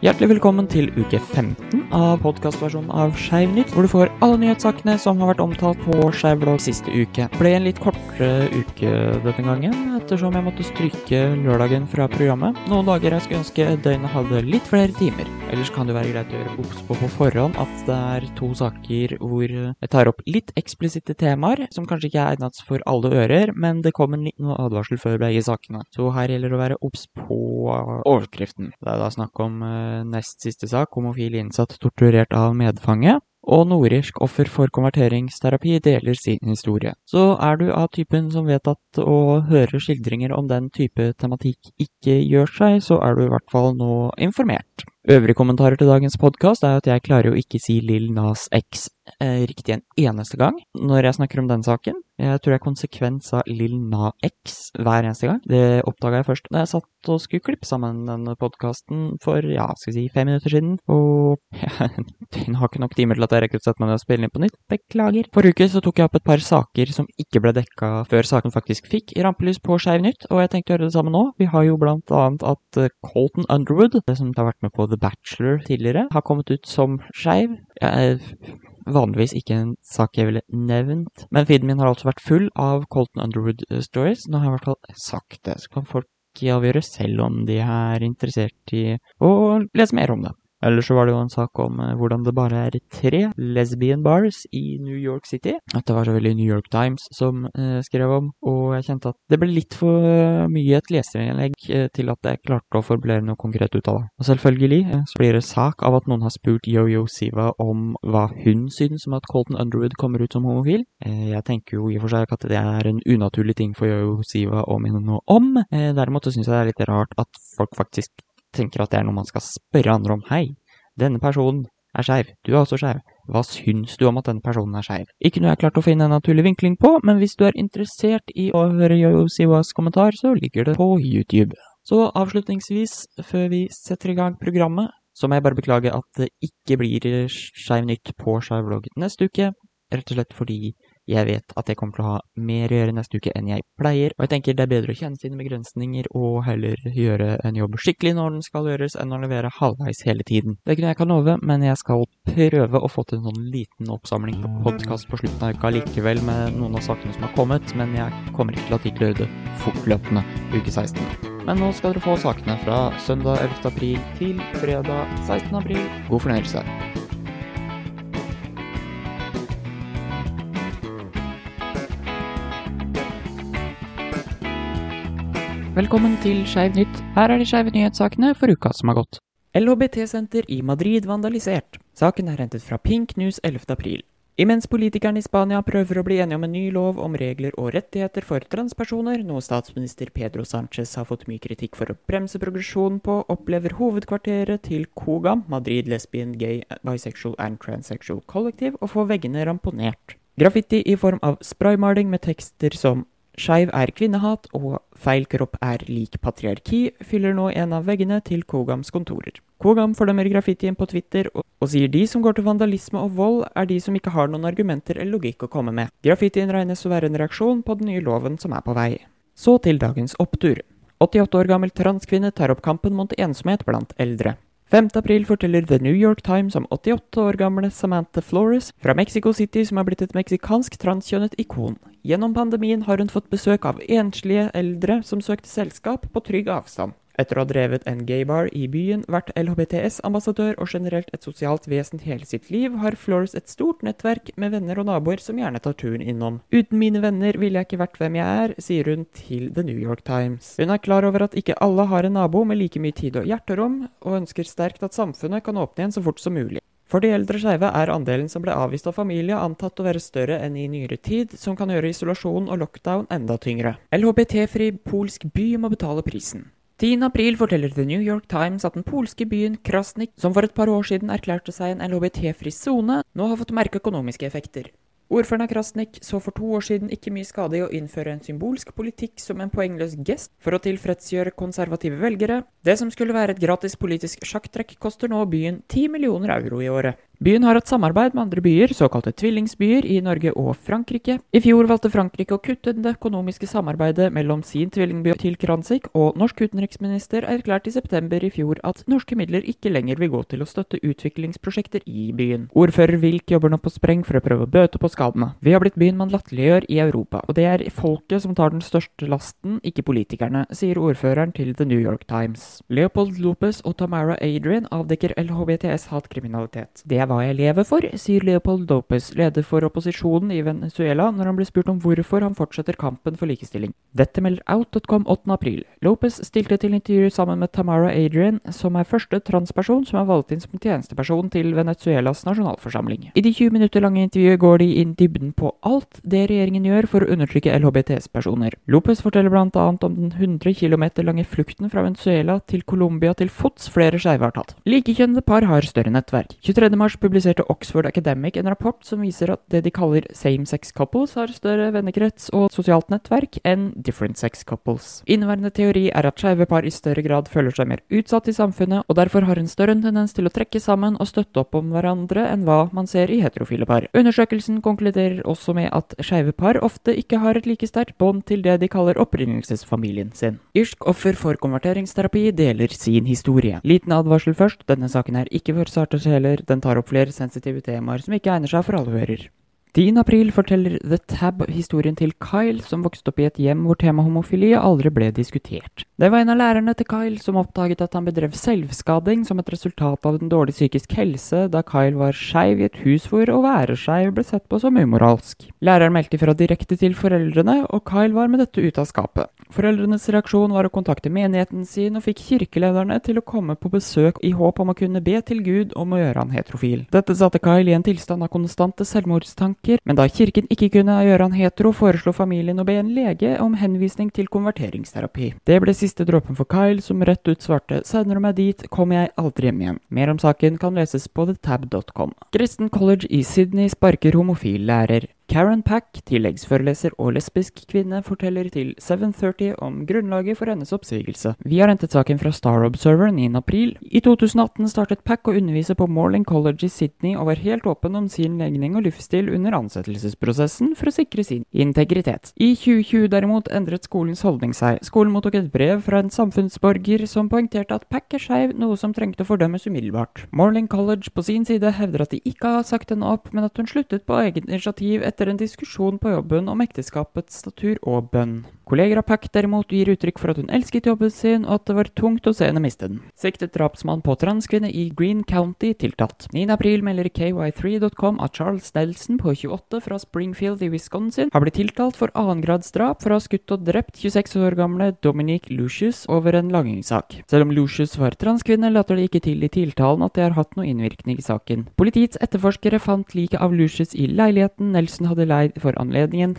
Hjertelig velkommen til uke 15 av podkastversjonen av Skeiv nytt, hvor du får alle nyhetssakene som har vært omtalt på Skeiv blogg siste uke. Det ble en litt kortere uke denne gangen, ettersom jeg måtte stryke lørdagen fra programmet. Noen dager jeg skulle ønske døgnet hadde litt flere timer. Ellers kan det være greit å gjøre obs på på forhånd at det er to saker hvor jeg tar opp litt eksplisitte temaer, som kanskje ikke er egnet for alle ører, men det kom en liten advarsel før begge sakene. Så her gjelder det å være obs på overskriften. Det er da snakk om eh, nest siste sak, homofil innsatt torturert av medfange. Og nordirsk offer for konverteringsterapi deler sin historie. Så er du av typen som vet at å høre skildringer om den type tematikk ikke gjør seg, så er du i hvert fall nå informert. Øvrige kommentarer til dagens podkast er at jeg klarer jo ikke si Lill Nas X eh, riktig en eneste gang når jeg snakker om den saken. Jeg tror jeg konsekvent sa Lill Na X hver eneste gang. Det oppdaga jeg først da jeg satt og skulle klippe sammen denne podkasten for ja, skal vi si fem minutter siden. Og ja, den har ikke nok timer til at jeg rekker å sette meg ned og spille inn på nytt. Beklager. Forrige uke så tok jeg opp et par saker som ikke ble dekka før saken faktisk fikk rampelys på Skeiv Nytt, og jeg tenkte å gjøre det samme nå. Vi har jo blant annet at eh, Colton Underwood, det som har vært med på The Bachelor tidligere, har kommet ut som skeiv. Vanligvis ikke en sak jeg ville nevnt, men feeden min har altså vært full av Colton Underwood-stories. Nå har jeg i hvert fall sagt det, så kan folk avgjøre selv om de er interessert i å lese mer om det. Ellers så var det jo en sak om eh, hvordan det bare er tre lesbian bars i New York City. At det var så veldig New York Times som eh, skrev om, og jeg kjente at det ble litt for uh, mye et leserinnlegg eh, til at jeg klarte å formulere noe konkret ut av det. Og selvfølgelig eh, så blir det sak av at noen har spurt Yo-Yo Siva om hva hun synes om at Colton Underwood kommer ut som homofil. Eh, jeg tenker jo i og for seg at det er en unaturlig ting for Yo-Yo Siva å minne noe om. derimot så syns jeg det er litt rart at folk faktisk tenker at det er noe man skal spørre andre om. Hei, denne personen er skeiv, du er også skeiv. Hva syns du om at denne personen er skeiv? Ikke noe jeg har klart å finne en naturlig vinkling på, men hvis du er interessert i å høre Yo Siwas kommentar, så ligger det på YouTube. Så avslutningsvis, før vi setter i gang programmet, så må jeg bare beklage at det ikke blir Skeiv nytt på Skeiv blogg neste uke, rett og slett fordi jeg vet at jeg kommer til å ha mer å gjøre neste uke enn jeg pleier, og jeg tenker det er bedre å kjenne sine begrensninger og heller gjøre en jobb skikkelig når den skal gjøres, enn å levere halvveis hele tiden. Det er ikke noe jeg kan love, men jeg skal prøve å få til en sånn liten oppsamling på podkast på slutten av uka likevel med noen av sakene som har kommet, men jeg kommer ikke til å de klarer det fortløpende uke 16. Men nå skal dere få sakene fra søndag 11. april til fredag 16. april. God fornøyelse. Velkommen til Skeiv nytt. Her er de skeive nyhetssakene for uka som har gått. LHBT-senter i Madrid vandalisert. Saken er hentet fra Pink News 11. april. Imens politikerne i Spania prøver å bli enige om en ny lov om regler og rettigheter for transpersoner, noe statsminister Pedro Sánchez har fått mye kritikk for å bremse progresjonen på, opplever hovedkvarteret til COGA, Madrid Lesbian Gay Bisexual and Transsexual Collective, å få veggene ramponert. Graffiti i form av spraymaling med tekster som Skeiv er kvinnehat og feil kropp er lik patriarki fyller nå en av veggene til Kogams kontorer. Kogam fordømmer graffitien på Twitter og, sier de som går til vandalisme og vold, er de som ikke har noen argumenter eller logikk å komme med. Graffitien regnes å være en reaksjon på den nye loven som er på vei. Så til dagens opptur. 88 år gammel transkvinne tar opp kampen mot ensomhet blant eldre. 5. april forteller The New York Times om 88 år gamle Samantha Flores fra Mexico City som har blitt et meksikansk transkjønnet ikon. Gjennom pandemien har hun fått besøk av enslige eldre som søkte selskap på trygg avstand. Etter å ha drevet en gaybar i byen, vært LHBTS-ambassadør og generelt et sosialt vesen hele sitt liv, har Flores et stort nettverk med venner og naboer som gjerne tar turen innom. Uten mine venner ville jeg ikke vært hvem jeg er, sier hun til The New York Times. Hun er klar over at ikke alle har en nabo med like mye tid og hjerterom, og ønsker sterkt at samfunnet kan åpne igjen så fort som mulig. For de eldre skeive er andelen som ble avvist av familie antatt å være større enn i nyere tid, som kan gjøre isolasjon og lockdown enda tyngre. LHBT-fri polsk by må betale prisen. 10. april forteller The New York Times at den polske byen Krasnik, som for et par år siden erklærte seg en LHBT-fri sone, nå har fått merke økonomiske effekter. Ordføreren av Krasnik så for to år siden ikke mye skade i å innføre en symbolsk politikk som en poengløs gest for å tilfredsgjøre konservative velgere. Det som skulle være et gratis politisk sjakktrekk, koster nå byen 10 millioner euro i året. Byen har hatt samarbeid med andre byer, såkalte tvillingsbyer, i Norge og Frankrike. I fjor valgte Frankrike å kutte det økonomiske samarbeidet mellom sin tvillingby til Kransik, og norsk utenriksminister erklærte i september i fjor at norske midler ikke lenger vil gå til å støtte utviklingsprosjekter i byen. Ordfører Wilk jobber nå på spreng for å prøve å bøte på skadene. Vi har blitt byen man latterliggjør i Europa, og det er folket som tar den største lasten, ikke politikerne, sier ordføreren til The New York Times. Leopold Lopez og Tamara Adrian avdekker LHBTS-hatkriminalitet. Det er hva jeg lever for, sier Leopold Lopez, leder for opposisjonen i Venezuela, når han blir spurt om hvorfor han fortsetter kampen for likestilling. Dette melder Out.com 8. april. Lopez stilte til intervju sammen med Tamara Adrian, som er første transperson som er valgt inn som tjenesteperson til Venezuelas nasjonalforsamling. I de 20 minutter lange intervjuet går de inn dybden på alt det regjeringen gjør for å undertrykke LHBTS-personer. Lopez forteller bl.a. om den 100 km lange flukten fra Venezuela til Colombia til fots flere skeive har tatt. Likekjønnede par har større nettverk. 23. mars publiserte Oxford Academic en rapport som viser at det de kaller same-sex couples, har større vennekrets og sosialt nettverk enn different sex couples. Inneværende teori er at skeive par i større grad føler seg mer utsatt i samfunnet, og derfor har en større tendens til å trekke sammen og støtte opp om hverandre enn hva man ser i heterofile par. Undersøkelsen konkluderer også med at skeive par ofte ikke har et like sterkt bånd til det de kaller opprinnelsesfamilien sin. Irsk offer for konverteringsterapi deler sin historie. Liten advarsel først, denne saken er ikke for sarte sjeler, den tar opp flere sensitive temaer som ikke egner seg for alle hører. 10. april forteller The Tab historien til Kyle, som vokste opp i et hjem hvor tema homofili aldri ble diskutert. Det var en av lærerne til Kyle som oppdaget at han bedrev selvskading som et resultat av den dårlige psykisk helse da Kyle var skeiv i et hus hvor å være skeiv ble sett på som umoralsk. Læreren meldte ifra direkte til foreldrene, og Kyle var med dette ute av skapet. Foreldrenes reaksjon var å kontakte menigheten sin og fikk kirkelederne til å komme på besøk i håp om å kunne be til Gud om å gjøre han heterofil. Dette satte Kyle i en tilstand av konstante selvmordstanker men da kirken ikke kunne gjøre han hetero, foreslo familien å be en lege om henvisning til konverteringsterapi. Det ble siste dråpen for Kyle, som rett ut svarte 'sender du meg dit, kommer jeg aldri hjem igjen'. Mer om saken kan leses på thetab.com. Kristen College i Sydney sparker homofil lærer. Karen Pack, tilleggsforeleser og lesbisk kvinne, forteller til 730 om grunnlaget for hennes oppsigelse. Vi har hentet saken fra Star Observer 9. april. I 2018 startet Pack å undervise på Morling College i Sydney og var helt åpen om sin legning og livsstil under ansettelsesprosessen for å sikre sin integritet. I 2020 derimot endret skolens holdning seg. Skolen mottok et brev fra en samfunnsborger som poengterte at Pack er skeiv, noe som trengte å fordømmes umiddelbart. Morling College på sin side hevder at de ikke har sagt henne opp, men at hun sluttet på eget initiativ etter etter en diskusjon på jobben om ekteskapets statur og bønn. Kolleger av Pack derimot gir uttrykk for at hun elsket jobben sin, og at det var tungt å se henne miste den. Siktet drapsmann på transkvinne i Green County tiltatt. 9.4 melder KY3.com at Charles Nelson på 28 fra Springfield i Wisconsin har blitt tiltalt for annengradsdrap for å ha skutt og drept 26 år gamle Dominique Lucius over en langingssak. Selv om Lucius var transkvinne, later det ikke til i tiltalen at det har hatt noe innvirkning i saken. Politiets etterforskere fant liket av Lucius i leiligheten Nelson hadde leid for anledningen.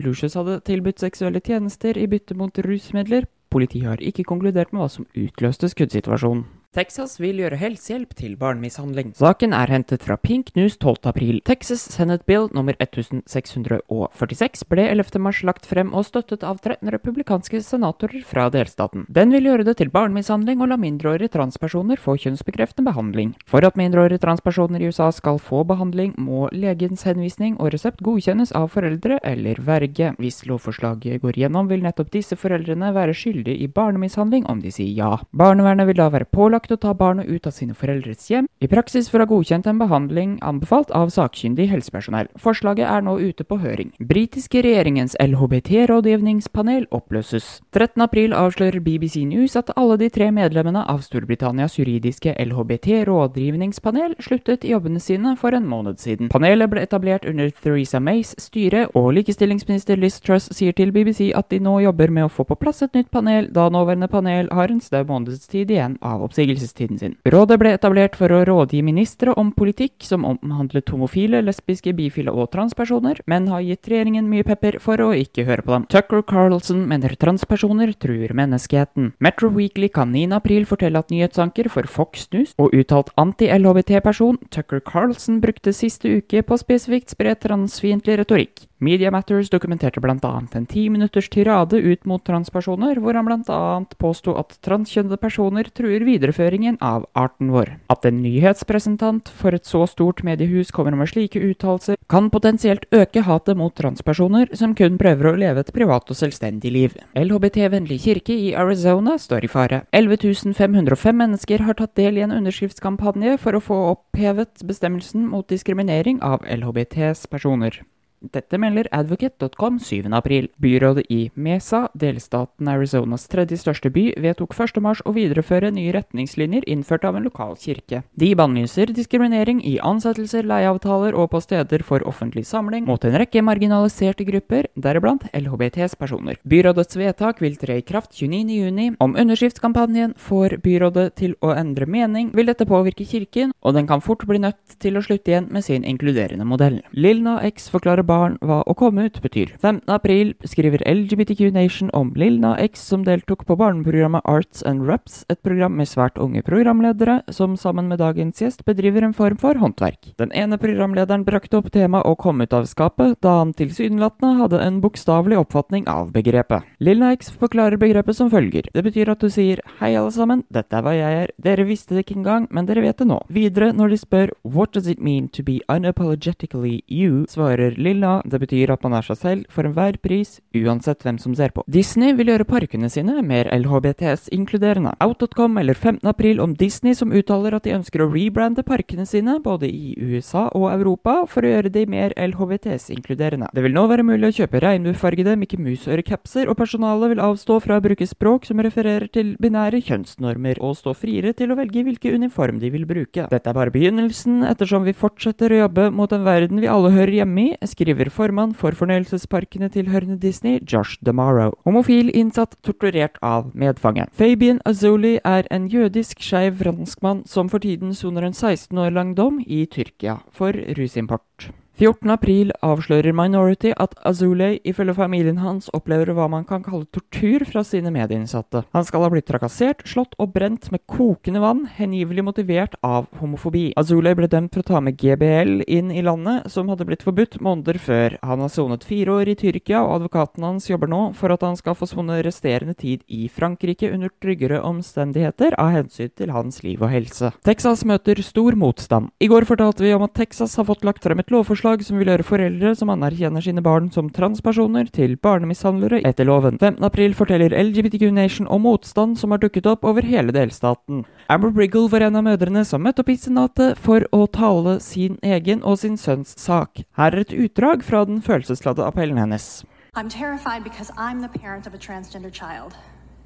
Lucius hadde tilbudt seksuelle tjenester i bytte mot rusmidler. Politiet har ikke konkludert med hva som utløste skuddsituasjonen. Texas vil gjøre helsehjelp til barnemishandling. Saken er hentet fra Pink News 12. april. Texas Senate Bill nummer 1646 ble 11. mars lagt frem og støttet av 13 republikanske senatorer fra delstaten. Den vil gjøre det til barnemishandling og la mindreårige transpersoner få kjønnsbekreftende behandling. For at mindreårige transpersoner i USA skal få behandling, må legens henvisning og resept godkjennes av foreldre eller verge. Hvis lovforslaget går gjennom, vil nettopp disse foreldrene være skyldige i barnemishandling om de sier ja. Barnevernet vil da være pålagt pålagt å ta barnet ut av sine foreldres hjem, i praksis for å ha godkjent en behandling anbefalt av sakkyndig helsepersonell. Forslaget er nå ute på høring. Britiske regjeringens LHBT-rådgivningspanel oppløses. 13. april avslører BBC News at alle de tre medlemmene av Storbritannias juridiske LHBT-rådgivningspanel sluttet jobbene sine for en måned siden. Panelet ble etablert under Theresa Mays styre, og likestillingsminister Liz Truss sier til BBC at de nå jobber med å få på plass et nytt panel, da nåværende panel har en snau månedstid igjen av oppsigelse oppsigelsestiden sin. Rådet ble etablert for å rådgi ministre om politikk som omhandlet homofile, lesbiske, bifile og transpersoner, men har gitt regjeringen mye pepper for å ikke høre på dem. Tucker Carlson mener transpersoner truer menneskeheten. Metro Weekly kan 9. april fortelle at nyhetsanker for Fox News og uttalt anti-LHBT-person Tucker Carlson brukte siste uke på spesifikt spre transfiendtlig retorikk. Media Matters dokumenterte annet en ti minutters tirade ut mot transpersoner, hvor han annet påsto at transkjønnede personer truer videreføringen av arten vår. At en nyhetspresentant for et så stort mediehus kommer med slike uttalelser, kan potensielt øke hatet mot transpersoner som kun prøver å leve et privat og selvstendig liv. LHBT-vennlig kirke i Arizona står i fare. 11.505 mennesker har tatt del i en underskriftskampanje for å få opphevet bestemmelsen mot diskriminering av LHBTs personer. Dette melder advocate.com 7.4. Byrådet i Mesa, delstaten Arizonas tredje største by, vedtok 1.3 å videreføre nye retningslinjer innført av en lokal kirke. De bannlyser diskriminering i ansettelser, leieavtaler og på steder for offentlig samling mot en rekke marginaliserte grupper, deriblant LHBTs personer. Byrådets vedtak vil tre i kraft 29.6. Om underskriftskampanjen får byrådet til å endre mening, vil dette påvirke kirken, og den kan fort bli nødt til å slutte igjen med sin inkluderende modell. Lilna X forklarer barn hva å komme ut betyr. 15. april skriver LGBTQ Nation om Lilna X som deltok på barneprogrammet Arts and Raps, et program med svært unge programledere som sammen med dagens gjest bedriver en form for håndverk. Den ene programlederen brakte opp temaet å komme ut av skapet, da han tilsynelatende hadde en bokstavelig oppfatning av begrepet. Lilna X forklarer begrepet som følger. Det betyr at du sier hei alle sammen, dette er hva jeg er, dere visste det ikke engang, men dere vet det nå. Videre, når de spør what does it mean to be unapologetically you, svarer Lilna Lilla, det betyr at man er seg selv for enhver pris, uansett hvem som ser på. Disney vil gjøre parkene sine mer LHBTS-inkluderende. Out.com eller 15. april om Disney som uttaler at de ønsker å rebrande parkene sine, både i USA og Europa, for å gjøre de mer LHBTS-inkluderende. Det vil nå være mulig å kjøpe regnbuefargede Mickey Mouse-ørekapser, og personalet vil avstå fra å bruke språk som refererer til binære kjønnsnormer, og stå friere til å velge hvilke uniform de vil bruke. Dette er bare begynnelsen, ettersom vi fortsetter å jobbe mot en verden vi alle hører hjemme i, skriver skriver formann for fornøyelsesparkene tilhørende Disney, Josh DeMarrow. Homofil innsatt torturert av medfanget. Fabian Azuli er en jødisk skeiv franskmann som for tiden soner en 16 år lang dom i Tyrkia for rusimport. 14.4 avslører Minority at Azulay ifølge familien hans opplever hva man kan kalle tortur fra sine medinnsatte. Han skal ha blitt trakassert, slått og brent med kokende vann, hengivelig motivert av homofobi. Azulay ble dømt for å ta med GBL inn i landet, som hadde blitt forbudt måneder før. Han har sonet fire år i Tyrkia, og advokaten hans jobber nå for at han skal få sone resterende tid i Frankrike under tryggere omstendigheter av hensyn til hans liv og helse. Texas møter stor motstand. I går fortalte vi om at Texas har fått lagt frem et lovforslag forslag som vil gjøre foreldre som anerkjenner sine barn som transpersoner, til barnemishandlere etter loven. 15.4 forteller LGBTQ Nation om motstand som har dukket opp over hele delstaten. Amber Briggle var en av mødrene som møtte opp i Senatet for å tale sin egen og sin sønns sak. Her er et utdrag fra den følelsesladde appellen hennes. I'm terrified because I'm the parent of a transgender child,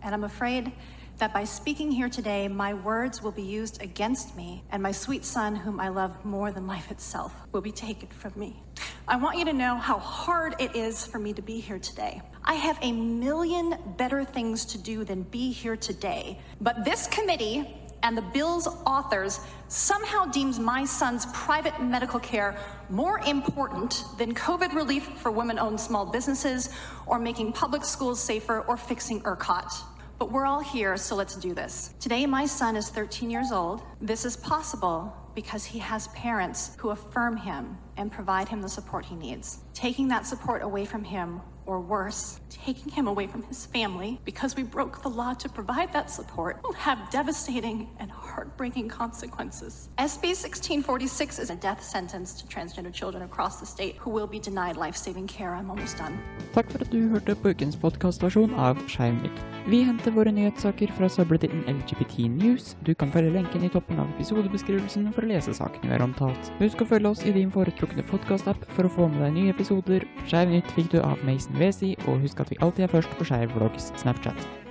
and I'm afraid that by speaking here today, my words will be used against me, and my sweet son, whom I love more than life itself, will be taken from me. I want you to know how hard it is for me to be here today. I have a million better things to do than be here today, but this committee and the bill's authors somehow deems my son's private medical care more important than COVID relief for women owned small businesses, or making public schools safer, or fixing ERCOT. But we're all here, so let's do this. Today, my son is 13 years old. This is possible because he has parents who affirm him and provide him the support he needs. Taking that support away from him or worse, taking him away from his family because we broke the law to provide that support will have devastating and heartbreaking consequences. SB 1646 is a death sentence to transgender children across the state who will be denied life-saving care. I'm almost done. Takk for at du hørte på ukens podkastversjon av Nytt. Vi henter våre nyhetssaker fra subredditen LGBT News. Du kan følge lenken i toppen av episodebeskrivelsen for å lese sakene vi har omtalt. Husk å følge oss i din foretrukne podkastapp for å få med deg nye episoder. Skeiv Nytt fikk du av Mason Wesi, og husk at vi alltid er først på Skeiv Vlogs Snapchat.